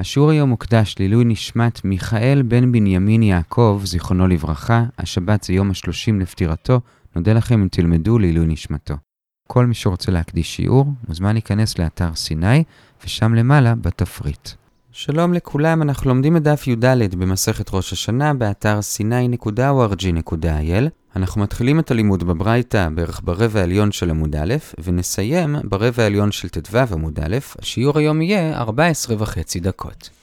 השיעור היום מוקדש לעילוי נשמת מיכאל בן בנימין יעקב, זיכרונו לברכה, השבת זה יום השלושים לפטירתו, נודה לכם אם תלמדו לעילוי נשמתו. כל מי שרוצה להקדיש שיעור, מוזמן להיכנס לאתר סיני, ושם למעלה בתפריט. שלום לכולם, אנחנו לומדים את דף י"ד במסכת ראש השנה באתר sny.org.il. אנחנו מתחילים את הלימוד בברייתא בערך ברבע העליון של עמוד א', ונסיים ברבע העליון של ט"ו עמוד א', השיעור היום יהיה 14 וחצי דקות.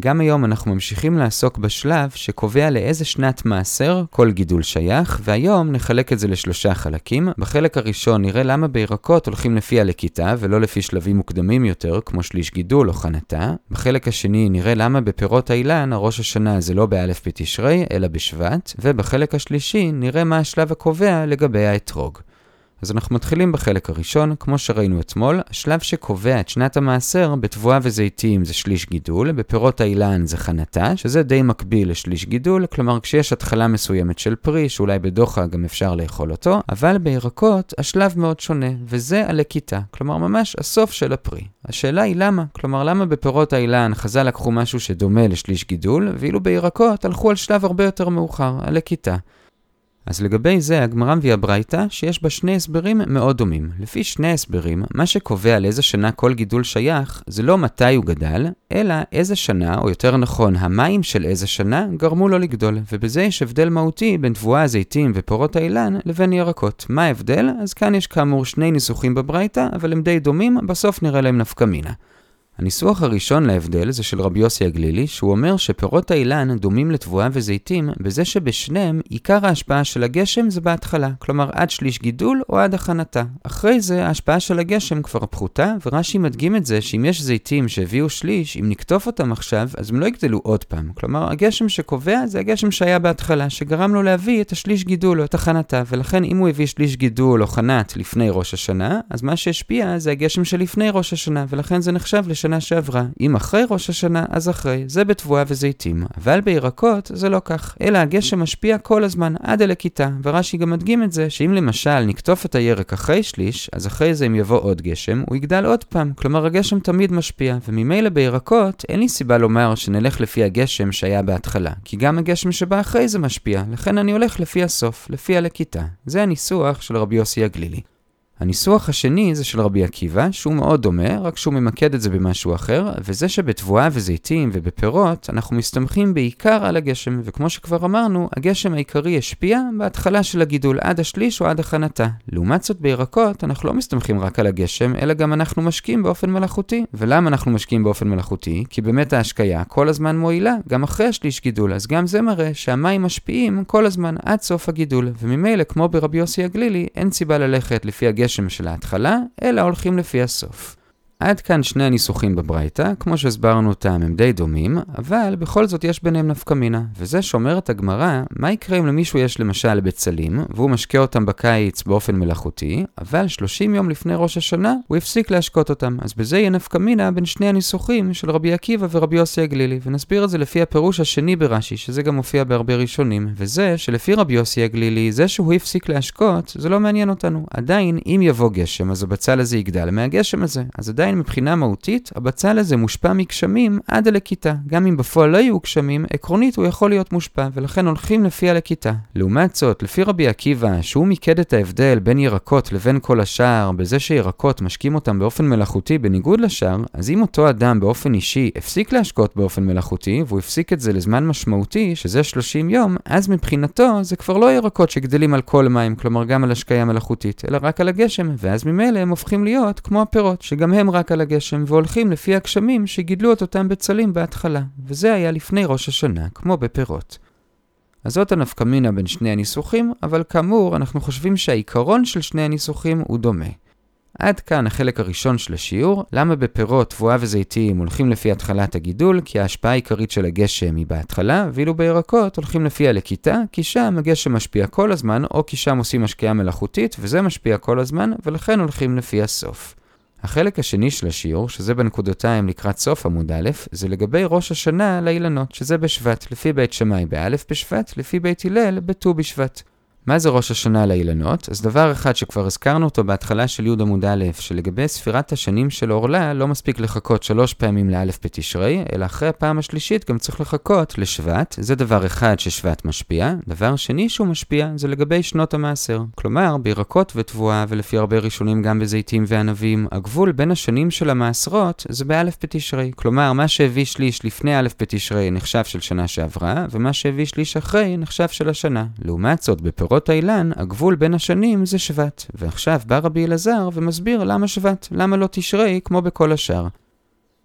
גם היום אנחנו ממשיכים לעסוק בשלב שקובע לאיזה שנת מעשר כל גידול שייך, והיום נחלק את זה לשלושה חלקים. בחלק הראשון נראה למה בירקות הולכים לפי הלקיטה ולא לפי שלבים מוקדמים יותר, כמו שליש גידול או חנתה. בחלק השני נראה למה בפירות האילן הראש השנה זה לא באלף בתשרי, אלא בשבט. ובחלק השלישי נראה מה השלב הקובע לגבי האתרוג. אז אנחנו מתחילים בחלק הראשון, כמו שראינו אתמול, השלב שקובע את שנת המעשר בתבואה וזיתים זה שליש גידול, בפירות האילן זה חנתה, שזה די מקביל לשליש גידול, כלומר כשיש התחלה מסוימת של פרי, שאולי בדוחה גם אפשר לאכול אותו, אבל בירקות השלב מאוד שונה, וזה הלקיטה, כלומר ממש הסוף של הפרי. השאלה היא למה? כלומר למה בפירות האילן חז"ל לקחו משהו שדומה לשליש גידול, ואילו בירקות הלכו על שלב הרבה יותר מאוחר, הלקיטה. אז לגבי זה, הגמרא מביאה ברייתא שיש בה שני הסברים מאוד דומים. לפי שני הסברים, מה שקובע לאיזה שנה כל גידול שייך, זה לא מתי הוא גדל, אלא איזה שנה, או יותר נכון, המים של איזה שנה, גרמו לו לגדול. ובזה יש הבדל מהותי בין תבואה, זיתים ופירות האילן לבין ירקות. מה ההבדל? אז כאן יש כאמור שני ניסוחים בברייתא, אבל הם די דומים, בסוף נראה להם נפקא. הניסוח הראשון להבדל זה של רבי יוסי הגלילי, שהוא אומר שפירות האילן דומים לתבואה וזיתים, בזה שבשניהם עיקר ההשפעה של הגשם זה בהתחלה, כלומר עד שליש גידול או עד הכנתה. אחרי זה ההשפעה של הגשם כבר פחותה, ורש"י מדגים את זה שאם יש זיתים שהביאו שליש, אם נקטוף אותם עכשיו, אז הם לא יגדלו עוד פעם. כלומר, הגשם שקובע זה הגשם שהיה בהתחלה, שגרם לו להביא את השליש גידול או את הכנתה, ולכן אם הוא הביא שליש גידול או חנת לפני ראש השנה, אז מה שהשפיע זה הגשם שלפני ראש השנה, ולכן זה נחשב לשנה שנה שעברה. אם אחרי ראש השנה, אז אחרי. זה בתבואה וזיתים. אבל בירקות זה לא כך, אלא הגשם משפיע כל הזמן, עד אל הכיתה. ורש"י גם מדגים את זה, שאם למשל נקטוף את הירק אחרי שליש, אז אחרי זה אם יבוא עוד גשם, הוא יגדל עוד פעם. כלומר, הגשם תמיד משפיע, וממילא בירקות אין לי סיבה לומר שנלך לפי הגשם שהיה בהתחלה. כי גם הגשם שבא אחרי זה משפיע, לכן אני הולך לפי הסוף, לפי הלכיתה. זה הניסוח של רבי יוסי הגלילי. הניסוח השני זה של רבי עקיבא, שהוא מאוד דומה, רק שהוא ממקד את זה במשהו אחר, וזה שבתבואה וזיתים ובפירות, אנחנו מסתמכים בעיקר על הגשם, וכמו שכבר אמרנו, הגשם העיקרי השפיע בהתחלה של הגידול, עד השליש או עד הכנתה. לעומת זאת בירקות, אנחנו לא מסתמכים רק על הגשם, אלא גם אנחנו משקיעים באופן מלאכותי. ולמה אנחנו משקיעים באופן מלאכותי? כי באמת ההשקיה כל הזמן מועילה, גם אחרי השליש גידול, אז גם זה מראה שהמים משפיעים כל הזמן עד סוף הגידול, וממילא, כמו ברבי יוסי הגלילי, אין סיבה ללכת לפי הגשם הגשם של ההתחלה, אלא הולכים לפי הסוף. עד כאן שני הניסוחים בברייתא, כמו שהסברנו אותם הם די דומים, אבל בכל זאת יש ביניהם נפקא מינה, וזה שאומרת הגמרא, מה יקרה אם למישהו יש למשל בצלים, והוא משקה אותם בקיץ באופן מלאכותי, אבל 30 יום לפני ראש השנה הוא הפסיק להשקות אותם, אז בזה יהיה נפקא מינה בין שני הניסוחים של רבי עקיבא ורבי יוסי הגלילי, ונסביר את זה לפי הפירוש השני ברש"י, שזה גם מופיע בהרבה ראשונים, וזה שלפי רבי יוסי הגלילי, זה שהוא הפסיק להשקות, זה לא מעניין אותנו. עדיין, אם יבוא גשם, אז הבצל הזה יגדל מהגשם הזה, אז עדיין עדיין מבחינה מהותית, הבצל הזה מושפע מגשמים עד הלקיטה. גם אם בפועל לא יהיו גשמים, עקרונית הוא יכול להיות מושפע, ולכן הולכים לפי הלקיטה. לעומת זאת, לפי רבי עקיבא, שהוא מיקד את ההבדל בין ירקות לבין כל השאר, בזה שירקות משקים אותם באופן מלאכותי בניגוד לשאר, אז אם אותו אדם באופן אישי הפסיק להשקות באופן מלאכותי, והוא הפסיק את זה לזמן משמעותי, שזה 30 יום, אז מבחינתו זה כבר לא ירקות שגדלים על כל מים, כלומר גם על השקיה מלאכותית, אלא רק על הגשם, ואז ממילא הם הופכים להיות כמו הפירות, שגם הם רק רק על הגשם, והולכים לפי הגשמים שגידלו את אותם בצלים בהתחלה, וזה היה לפני ראש השנה, כמו בפירות. אז זאת הנפקמינה בין שני הניסוחים, אבל כאמור, אנחנו חושבים שהעיקרון של שני הניסוחים הוא דומה. עד כאן החלק הראשון של השיעור, למה בפירות, תבואה וזיתים הולכים לפי התחלת הגידול, כי ההשפעה העיקרית של הגשם היא בהתחלה, ואילו בירקות הולכים לפי הלקיטה, כי שם הגשם משפיע כל הזמן, או כי שם עושים השקיעה מלאכותית, וזה משפיע כל הזמן, ולכן הולכים לפי הסוף. החלק השני של השיעור, שזה בנקודותיים לקראת סוף עמוד א', זה לגבי ראש השנה לאילנות, שזה בשבט, לפי בית שמאי באלף בשבט, לפי בית הלל בט"ו בשבט. מה זה ראש השנה לאילנות? אז דבר אחד שכבר הזכרנו אותו בהתחלה של י' עמוד א', שלגבי ספירת השנים של עורלה, לא מספיק לחכות שלוש פעמים לאלף בתשרי, אלא אחרי הפעם השלישית גם צריך לחכות לשבט, זה דבר אחד ששבט משפיע. דבר שני שהוא משפיע זה לגבי שנות המעשר. כלומר, בירקות ותבואה, ולפי הרבה ראשונים גם בזיתים וענבים, הגבול בין השנים של המעשרות זה באלף בתשרי. כלומר, מה שהביא שליש לפני אלף בתשרי נחשב של שנה שעברה, ומה שהביא שליש אחרי נחשב של השנה. לעומת זאת, בפירות פירות האילן, הגבול בין השנים זה שבט. ועכשיו בא רבי אלעזר ומסביר למה שבט, למה לא תשרי כמו בכל השאר.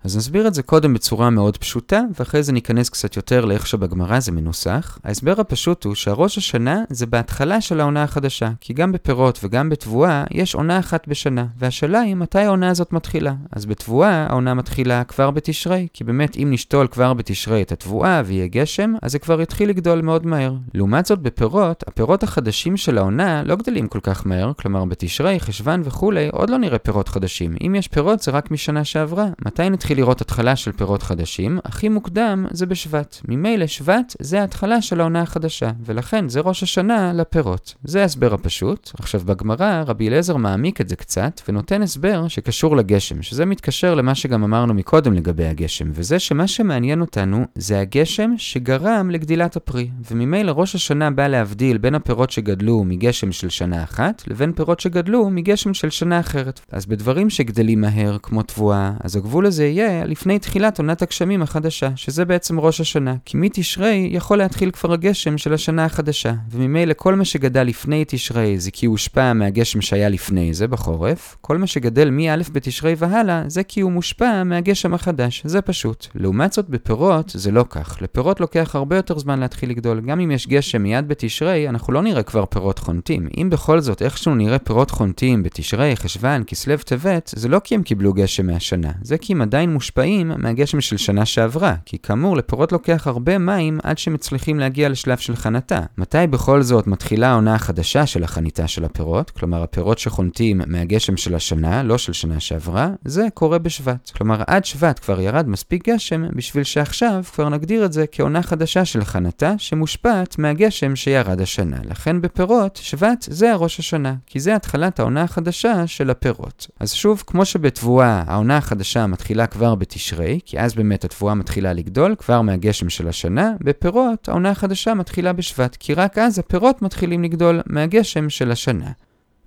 אז נסביר את זה קודם בצורה מאוד פשוטה, ואחרי זה ניכנס קצת יותר לאיך שבגמרא זה מנוסח. ההסבר הפשוט הוא שהראש השנה זה בהתחלה של העונה החדשה, כי גם בפירות וגם בתבואה יש עונה אחת בשנה, והשאלה היא מתי העונה הזאת מתחילה. אז בתבואה העונה מתחילה כבר בתשרי, כי באמת אם נשתול כבר בתשרי את התבואה ויהיה גשם, אז זה כבר יתחיל לגדול מאוד מהר. לעומת זאת בפירות, הפירות החדשים של העונה לא גדלים כל כך מהר, כלומר בתשרי, חשוון וכולי, עוד לא נראה פירות חדשים. אם יש פירות זה רק משנה שעברה. מתי נתחיל להתחיל לראות התחלה של פירות חדשים, הכי מוקדם זה בשבט. ממילא שבט זה ההתחלה של העונה החדשה, ולכן זה ראש השנה לפירות. זה ההסבר הפשוט. עכשיו בגמרא רבי אליעזר מעמיק את זה קצת, ונותן הסבר שקשור לגשם, שזה מתקשר למה שגם אמרנו מקודם לגבי הגשם, וזה שמה שמעניין אותנו זה הגשם שגרם לגדילת הפרי, וממילא ראש השנה בא להבדיל בין הפירות שגדלו מגשם של שנה אחת, לבין פירות שגדלו מגשם של שנה אחרת. אז בדברים שגדלים מהר, כמו תבואה, אז הגבול הזה יהיה לפני תחילת עונת הגשמים החדשה, שזה בעצם ראש השנה, כי מתשרי יכול להתחיל כבר הגשם של השנה החדשה, וממילא כל מה שגדל לפני תשרי זה כי הוא הושפע מהגשם שהיה לפני זה בחורף, כל מה שגדל מא' בתשרי והלאה זה כי הוא מושפע מהגשם החדש, זה פשוט. לעומת זאת בפירות זה לא כך, לפירות לוקח הרבה יותר זמן להתחיל לגדול, גם אם יש גשם מיד בתשרי, אנחנו לא נראה כבר פירות חונטים. אם בכל זאת איכשהו נראה פירות חונטים בתשרי, חשוון, כסלו, טבת, זה לא כי הם קיבלו גשם מהשנה, זה כי הם עדיין מושפעים מהגשם של שנה שעברה, כי כאמור לפירות לוקח הרבה מים עד שמצליחים להגיע לשלב של חנתה. מתי בכל זאת מתחילה העונה החדשה של החניתה של הפירות, כלומר הפירות שחונטים מהגשם של השנה, לא של שנה שעברה, זה קורה בשבט. כלומר עד שבט כבר ירד מספיק גשם בשביל שעכשיו כבר נגדיר את זה כעונה חדשה של חנתה שמושפעת מהגשם שירד השנה. לכן בפירות, שבט זה הראש השנה, כי זה התחלת העונה החדשה של הפירות. אז שוב, כמו שבתבואה העונה החדשה מתחילה כבר בתשרי, כי אז באמת התבואה מתחילה לגדול, כבר מהגשם של השנה, בפירות העונה החדשה מתחילה בשבט, כי רק אז הפירות מתחילים לגדול מהגשם של השנה.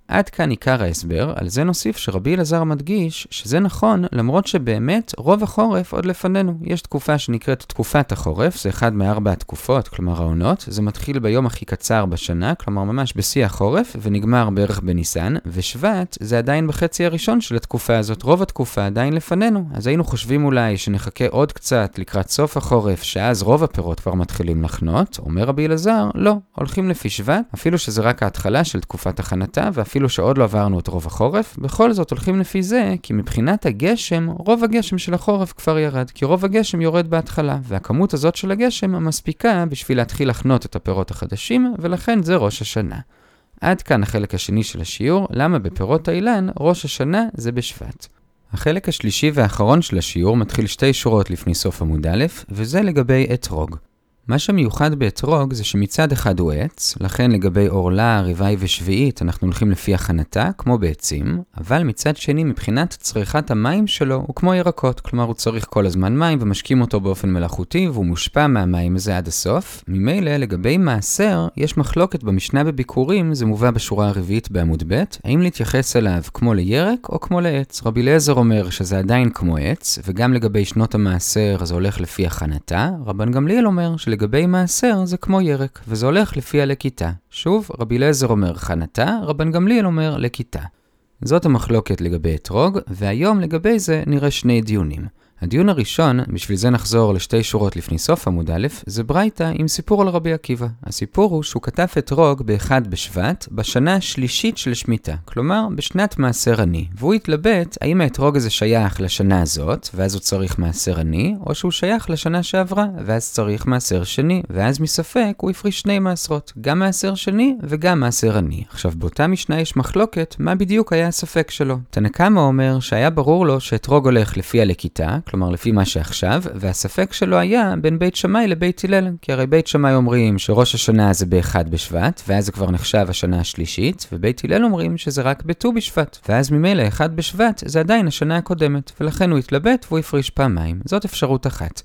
עד כאן עיקר ההסבר, על זה נוסיף שרבי אלעזר מדגיש שזה נכון למרות שבאמת רוב החורף עוד לפנינו. יש תקופה שנקראת תקופת החורף, זה אחד מארבע התקופות, כלומר העונות, זה מתחיל ביום הכי קצר בשנה, כלומר ממש בשיא החורף, ונגמר בערך בניסן, ושבט זה עדיין בחצי הראשון של התקופה הזאת, רוב התקופה עדיין לפנינו. אז היינו חושבים אולי שנחכה עוד קצת לקראת סוף החורף, שאז רוב הפירות כבר מתחילים לחנות, אומר רבי אלעזר, לא, הולכים לפי שבט, אפילו שזה רק ההתחלה של תקופת הכנתה, ואפילו אפילו שעוד לא עברנו את רוב החורף, בכל זאת הולכים לפי זה, כי מבחינת הגשם, רוב הגשם של החורף כבר ירד, כי רוב הגשם יורד בהתחלה, והכמות הזאת של הגשם מספיקה בשביל להתחיל לחנות את הפירות החדשים, ולכן זה ראש השנה. עד כאן החלק השני של השיעור, למה בפירות האילן ראש השנה זה בשבט. החלק השלישי והאחרון של השיעור מתחיל שתי שורות לפני סוף עמוד א', וזה לגבי אתרוג. מה שמיוחד באתרוג זה שמצד אחד הוא עץ, לכן לגבי עורלה, רבעי ושביעית אנחנו הולכים לפי הכנתה, כמו בעצים, אבל מצד שני מבחינת צריכת המים שלו הוא כמו ירקות, כלומר הוא צריך כל הזמן מים ומשקים אותו באופן מלאכותי והוא מושפע מהמים הזה עד הסוף. ממילא לגבי מעשר, יש מחלוקת במשנה בביקורים, זה מובא בשורה הרביעית בעמוד ב', האם להתייחס אליו כמו לירק או כמו לעץ. רבי אליעזר אומר שזה עדיין כמו עץ, וגם לגבי שנות המעשר זה הולך לפי הכנתה, רבן גמליאל אומר של לגבי מעשר זה כמו ירק, וזה הולך לפי הלקיטה. שוב, רבי אליעזר אומר חנתה, רבן גמליאל אומר לקיטה. זאת המחלוקת לגבי אתרוג, והיום לגבי זה נראה שני דיונים. הדיון הראשון, בשביל זה נחזור לשתי שורות לפני סוף עמוד א', זה ברייתא עם סיפור על רבי עקיבא. הסיפור הוא שהוא כתב אתרוג באחד בשבט, בשנה השלישית של שמיטה, כלומר בשנת מעשר עני, והוא התלבט האם האתרוג הזה שייך לשנה הזאת, ואז הוא צריך מעשר עני, או שהוא שייך לשנה שעברה, ואז צריך מעשר שני, ואז מספק הוא הפריש שני מעשרות, גם מעשר שני וגם מעשר עני. עכשיו באותה משנה יש מחלוקת מה בדיוק היה הספק שלו. תנקמה אומר שהיה ברור לו שאתרוג הולך לפי הלקיטה, כלומר לפי מה שעכשיו, והספק שלו היה בין בית שמאי לבית הלל, כי הרי בית שמאי אומרים שראש השנה זה באחד בשבט, ואז זה כבר נחשב השנה השלישית, ובית הלל אומרים שזה רק בט"ו בשבט, ואז ממילא אחד בשבט זה עדיין השנה הקודמת, ולכן הוא התלבט והוא הפריש פעמיים. זאת אפשרות אחת.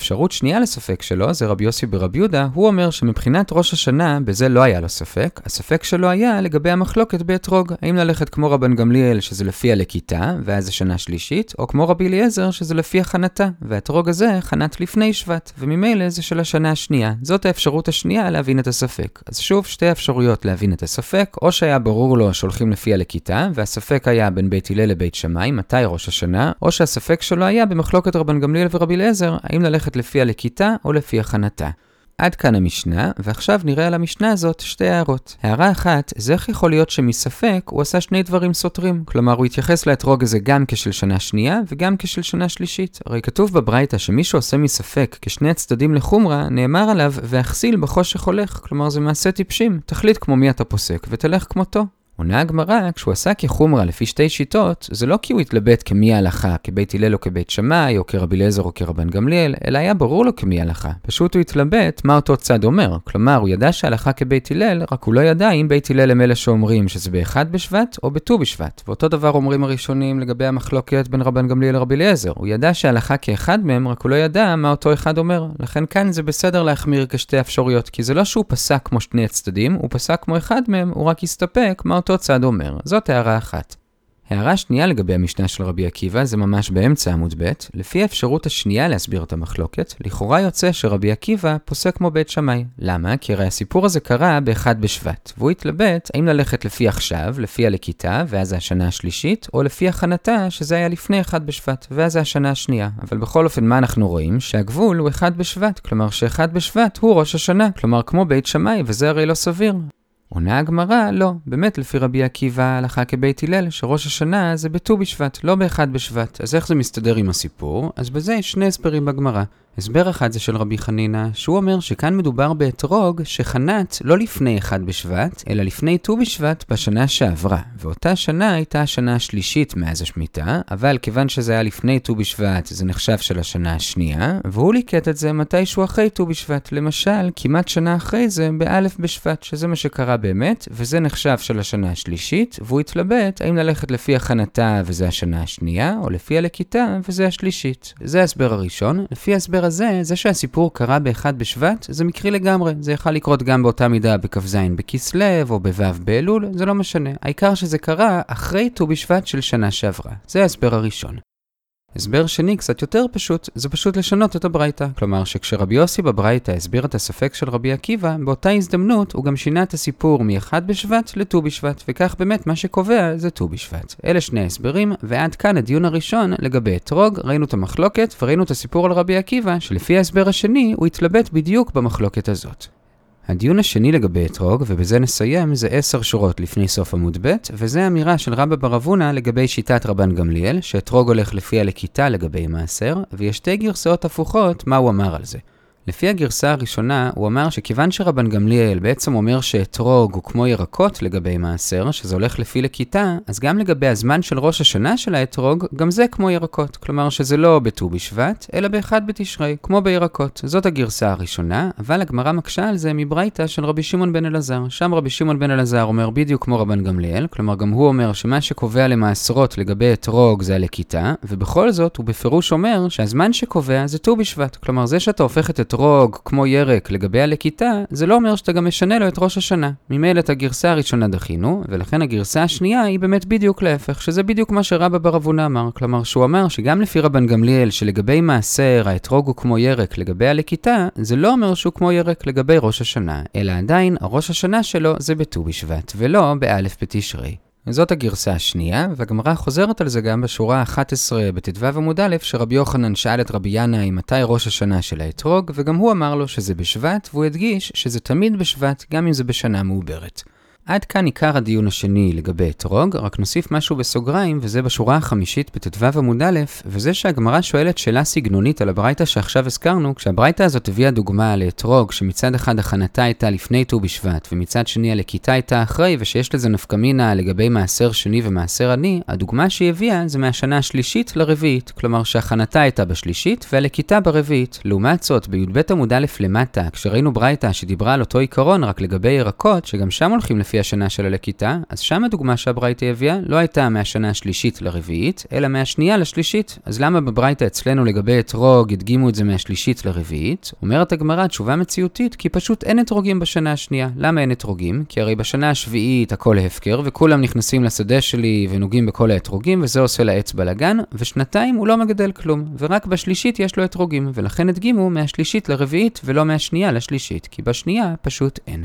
אפשרות שנייה לספק שלו זה רבי יוסי ברבי יהודה, הוא אומר שמבחינת ראש השנה, בזה לא היה לו ספק. הספק שלו היה לגבי המחלוקת באתרוג, האם ללכת כמו רבן גמליאל, שזה לפי הלקיטה, ואז זה שנה שלישית, או כמו רבי אליעזר, שזה לפי החנתה, והאתרוג הזה חנת לפני שבט, וממילא זה של השנה השנייה. זאת האפשרות השנייה להבין את הספק. אז שוב, שתי אפשרויות להבין את הספק, או שהיה ברור לו שהולכים לפי הלקיטה, והספק היה בין בית הלל לבית שמאי, מתי ראש השנה, או שהספק שלו היה במחלוקת רבן גמליאל ורבי אליעזר, האם ללכת ללכת לפי הלקיטה או לפי הכנתה. עד כאן המשנה, ועכשיו נראה על המשנה הזאת שתי הערות. הערה אחת, זה איך יכול להיות שמספק הוא עשה שני דברים סותרים. כלומר, הוא התייחס לאתרוג הזה גם כשל שנה שנייה וגם כשל שנה שלישית. הרי כתוב בברייתא שמי שעושה מספק כשני הצדדים לחומרה, נאמר עליו, והכסיל בחושך הולך. כלומר, זה מעשה טיפשים. תחליט כמו מי אתה פוסק ותלך כמותו. עונה הגמרא, כשהוא עשה כחומרה לפי שתי שיטות, זה לא כי הוא התלבט כמי ההלכה, כבית הלל או כבית שמאי, או כרבי אליעזר או כרבן גמליאל, אלא היה ברור לו כמי ההלכה. פשוט הוא התלבט מה אותו צד אומר. כלומר, הוא ידע שההלכה כבית הלל, רק הוא לא ידע אם בית הלל הם אלה שאומרים שזה באחד בשבט או בט"ו בשבט. ואותו דבר אומרים הראשונים לגבי המחלוקת בין רבן גמליאל לרבי אליעזר. הוא ידע שההלכה כאחד מהם, רק הוא לא ידע מה אותו אחד אומר. לכן כאן זה בסדר להחמיר כשתי אפשרויות, כי זה לא שהוא פסק כמו שני הצדדים, הוא פסק כמו אחד מהם, הוא רק הסתפק מה אותו אותו צד אומר. זאת הערה אחת. הערה שנייה לגבי המשנה של רבי עקיבא זה ממש באמצע עמוד ב', לפי האפשרות השנייה להסביר את המחלוקת, לכאורה יוצא שרבי עקיבא פוסק כמו בית שמאי. למה? כי הרי הסיפור הזה קרה באחד בשבט, והוא התלבט האם ללכת לפי עכשיו, לפי הלקיטה, ואז השנה השלישית, או לפי הכנתה, שזה היה לפני אחד בשבט, ואז השנה השנייה. אבל בכל אופן, מה אנחנו רואים? שהגבול הוא אחד בשבט, כלומר שאחד בשבט הוא ראש השנה, כלומר כמו בית שמאי, וזה הרי לא סביר. עונה הגמרא, לא, באמת לפי רבי עקיבא הלכה כבית הלל, שראש השנה זה בט"ו בשבט, לא באחד בשבט. אז איך זה מסתדר עם הסיפור? אז בזה יש שני הסברים בגמרא. הסבר אחד זה של רבי חנינא, שהוא אומר שכאן מדובר באתרוג שחנת לא לפני אחד בשבט, אלא לפני ט"ו בשבט בשנה שעברה. ואותה שנה הייתה השנה השלישית מאז השמיטה, אבל כיוון שזה היה לפני ט"ו בשבט, זה נחשב של השנה השנייה, והוא ליקט את זה מתישהו אחרי ט"ו בשבט. למשל, כמעט שנה אחרי זה, באלף בשבט, שזה מה שקרה באמת, וזה נחשב של השנה השלישית, והוא התלבט האם ללכת לפי הכנתה וזה השנה השנייה, או לפי הלקיטה וזה השלישית. זה ההסבר הראשון. לפי ההסבר הזה, זה שהסיפור קרה באחד בשבט, זה מקרי לגמרי. זה יכול לקרות גם באותה מידה בכ"ז בכסלו, או בו' באלול, זה לא משנה. העיקר שזה קרה אחרי ט"ו בשבט של שנה שעברה. זה ההסבר הראשון. הסבר שני, קצת יותר פשוט, זה פשוט לשנות את הברייתא. כלומר שכשרבי יוסי בברייתא הסביר את הספק של רבי עקיבא, באותה הזדמנות הוא גם שינה את הסיפור מ-1 בשבט לט"ו בשבט, וכך באמת מה שקובע זה ט"ו בשבט. אלה שני ההסברים, ועד כאן הדיון הראשון לגבי אתרוג, ראינו את המחלוקת וראינו את הסיפור על רבי עקיבא, שלפי ההסבר השני הוא התלבט בדיוק במחלוקת הזאת. הדיון השני לגבי אתרוג, ובזה נסיים, זה עשר שורות לפני סוף עמוד ב', וזה אמירה של רבא בר אבונה לגבי שיטת רבן גמליאל, שאתרוג הולך לפי הלקיטה לגבי מעשר, ויש שתי גרסאות הפוכות מה הוא אמר על זה. לפי הגרסה הראשונה, הוא אמר שכיוון שרבן גמליאל בעצם אומר שאתרוג הוא כמו ירקות לגבי מעשר, שזה הולך לפי לכיתה, אז גם לגבי הזמן של ראש השנה של האתרוג, גם זה כמו ירקות. כלומר שזה לא בט"ו בשבט, אלא באחד בתשרי, כמו בירקות. זאת הגרסה הראשונה, אבל הגמרא מקשה על זה מברייתא של רבי שמעון בן אלעזר. שם רבי שמעון בן אלעזר אומר בדיוק כמו רבן גמליאל, כלומר גם הוא אומר שמה שקובע למעשרות לגבי אתרוג זה הלקיטה, ובכל זאת הוא בפירוש אומר שהזמן שקובע זה ט"ו בשבט. כלומר זה שאתה הופך את אתרוג כמו ירק לגבי הלקיטה, זה לא אומר שאתה גם משנה לו את ראש השנה. ממילא את הגרסה הראשונה דחינו, ולכן הגרסה השנייה היא באמת בדיוק להפך, שזה בדיוק מה שרבא בר אבונה אמר. כלומר, שהוא אמר שגם לפי רבן גמליאל, שלגבי מעשר האתרוג הוא כמו ירק לגבי הלקיטה, זה לא אומר שהוא כמו ירק לגבי ראש השנה, אלא עדיין הראש השנה שלו זה בט"ו בשבט, ולא באלף בתשרי. זאת הגרסה השנייה, והגמרא חוזרת על זה גם בשורה ה-11 בט"ו עמוד א', שרבי יוחנן שאל את רבי ינאי מתי ראש השנה של האתרוג, וגם הוא אמר לו שזה בשבט, והוא הדגיש שזה תמיד בשבט, גם אם זה בשנה מעוברת. עד כאן עיקר הדיון השני לגבי אתרוג, רק נוסיף משהו בסוגריים, וזה בשורה החמישית בט"ו עמוד א', וזה שהגמרא שואלת שאלה סגנונית על הברייתא שעכשיו הזכרנו, כשהברייתא הזאת הביאה דוגמה לאתרוג, שמצד אחד הכנתה הייתה לפני ט"ו בשבט, ומצד שני הלקיטה הייתה אחרי, ושיש לזה נפקמינה לגבי מעשר שני ומעשר עני, הדוגמה שהיא הביאה זה מהשנה השלישית לרביעית, כלומר שהכנתה הייתה בשלישית והלקיטה ברביעית. לעומת זאת, בי"ב עמוד א' למטה, כשראינו ברייתא שדיברה על אותו עיקרון רק לגבי ירקות, שגם שם הולכים לפי השנה של הלקיטה, אז שם הדוגמה שהברייתא הביאה לא הייתה מהשנה השלישית לרביעית, אלא מהשנייה לשלישית. אז למה בברייתא אצלנו לגבי אתרוג הדגימו את זה מהשלישית לרביעית? אומרת הגמרא תשובה מציאותית, כי פשוט אין אתרוגים בשנה השנייה. למה אין אתרוגים? כי הרי בשנה השביעית הכל הפקר, וכולם נכנסים לשדה שלי ונוגעים בכל האתרוגים, וזה עושה לעץ בלאגן, ושנתיים הוא לא מגדל כלום, ורק בשלישית יש לו אתרוגים, ולכן הדגימו מהשלישית לרביעית ולא מהשנייה לשלישית, כי בשנייה פשוט אין.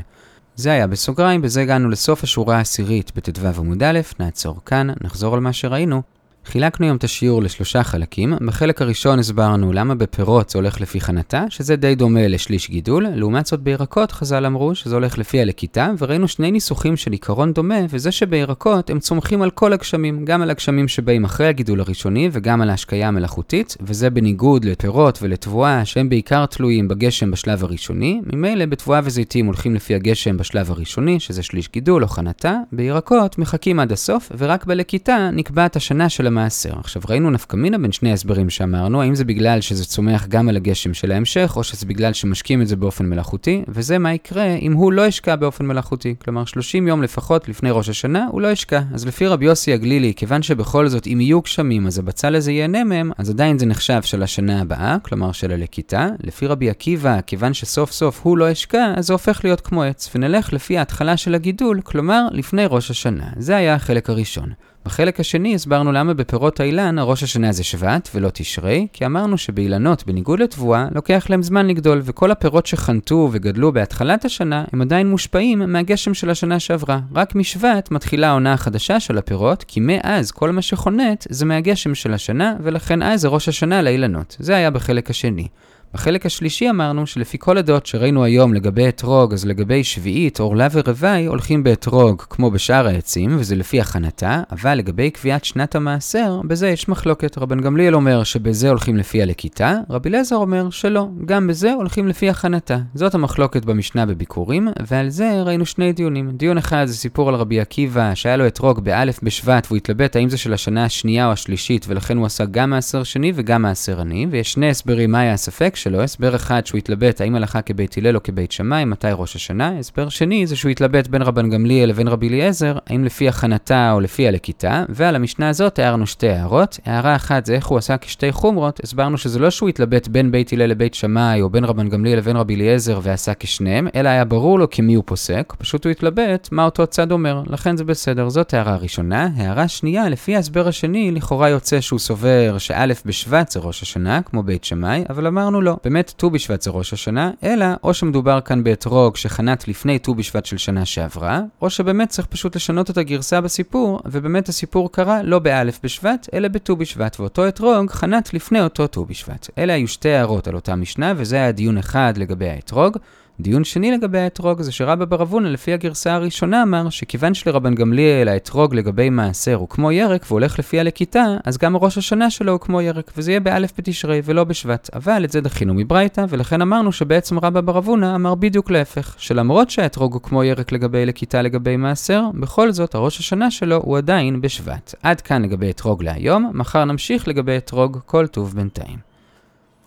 זה היה בסוגריים, בזה הגענו לסוף השורה העשירית בט"ו עמוד א', נעצור כאן, נחזור על מה שראינו. חילקנו היום את השיעור לשלושה חלקים. בחלק הראשון הסברנו למה בפירות זה הולך לפי חנתה, שזה די דומה לשליש גידול. לעומת זאת בירקות חז"ל אמרו שזה הולך לפי הלקיטה, וראינו שני ניסוחים של עיקרון דומה, וזה שבירקות הם צומחים על כל הגשמים, גם על הגשמים שבאים אחרי הגידול הראשוני וגם על ההשקיה המלאכותית, וזה בניגוד לפירות ולתבואה שהם בעיקר תלויים בגשם בשלב הראשוני. ממילא בתבואה וזיתים הולכים לפי הגשם בשלב הראשוני, שזה שליש גידול או חנתה. בירקות מחכים עד הסוף, ורק בלקיטה נקבעת השנה של המעשר. עכשיו ראינו נפקא מינה בין שני ההסברים שאמרנו, האם זה בגלל שזה צומח גם על הגשם של ההמשך, או שזה בגלל שמשקים את זה באופן מלאכותי, וזה מה יקרה אם הוא לא ישקע באופן מלאכותי. כלומר 30 יום לפחות לפני ראש השנה הוא לא ישקע. אז לפי רבי יוסי הגלילי, כיוון שבכל זאת אם יהיו גשמים אז הבצל הזה ייהנה מהם, אז עדיין זה נחשב של השנה הבאה, כלומר של הלקיטה. לפי רבי עקיבא, כיוון שסוף סוף הוא לא ישקע, אז זה הופך להיות כמו עץ, ונלך לפי ההתחלה של הגידול, כלומר לפני ראש השנה. זה היה החלק הראשון. בחלק השני הסברנו למה בפירות האילן הראש השנה זה שבט ולא תשרי, כי אמרנו שבאילנות, בניגוד לתבואה, לוקח להם זמן לגדול, וכל הפירות שחנתו וגדלו בהתחלת השנה, הם עדיין מושפעים מהגשם של השנה שעברה. רק משבט מתחילה העונה החדשה של הפירות, כי מאז כל מה שחונט זה מהגשם של השנה, ולכן אז זה ראש השנה לאילנות. זה היה בחלק השני. בחלק השלישי אמרנו שלפי כל הדעות שראינו היום לגבי אתרוג, אז לגבי שביעית, עורלה ורוואי הולכים באתרוג כמו בשאר העצים, וזה לפי הכנתה, אבל לגבי קביעת שנת המעשר, בזה יש מחלוקת. רבן גמליאל אומר שבזה הולכים לפי הלקיטה, רבי אליעזר אומר שלא, גם בזה הולכים לפי הכנתה. זאת המחלוקת במשנה בביקורים, ועל זה ראינו שני דיונים. דיון אחד זה סיפור על רבי עקיבא, שהיה לו אתרוג באלף בשבט, והוא התלבט האם זה של השנה השנייה או השלישית, ולכן הוא עשה גם מעשר שני וגם מעשר עני, ויש שני הסברים מה היה הספק שלו, הסבר אחד שהוא התלבט האם הלכה כבית הלל או כבית שמאי, מתי ראש השנה, הסבר שני זה שהוא התלבט בין רבן גמליאל לבין רבי אליעזר, האם לפי הכנתה או לפי הלקיטה, ועל המשנה הזאת הערנו שתי הערות. הערה אחת זה איך הוא עשה כשתי חומרות, הסברנו שזה לא שהוא התלבט בין בית הלל לבית שמאי, או בין רבן גמליאל לבין רבי אליעזר ועשה כשניהם, אלא היה ברור לו כמי הוא פוסק, פשוט הוא התלבט מה אותו צד אומר, לכן זה בסדר, זאת הערה ראשונה. הערה שנייה, לפי ההסבר השני, לכאורה יוצא שהוא סובר שא' בשבט זה ראש השנה, כמו בית שמאי, אבל אמרנו לא. באמת ט"ו בשבט זה ראש השנה, אלא או שמדובר כאן באתרוג שחנת לפני ט"ו בשבט של שנה שעברה, או שבאמת צריך פשוט לשנות את הגרסה בסיפור, ובאמת הסיפור קרה לא באלף בשבט, אלא בט"ו בשבט, ואותו אתרוג חנת לפני אותו ט"ו בשבט. אלה היו שתי הערות על אותה משנה, וזה היה דיון אחד לגבי האתרוג. דיון שני לגבי האתרוג זה שרבא בר אבונה לפי הגרסה הראשונה אמר שכיוון שלרבן גמליאל האתרוג לגבי מעשר הוא כמו ירק והולך לפי הלקיטה, אז גם ראש השנה שלו הוא כמו ירק, וזה יהיה באלף בתשרי ולא בשבט. אבל את זה דחינו מברייתא, ולכן אמרנו שבעצם רבא בר אבונה אמר בדיוק להפך, שלמרות שהאתרוג הוא כמו ירק לגבי לקיטה לגבי מעשר, בכל זאת הראש השנה שלו הוא עדיין בשבט. עד כאן לגבי אתרוג להיום, מחר נמשיך לגבי אתרוג כל טוב בינתיים.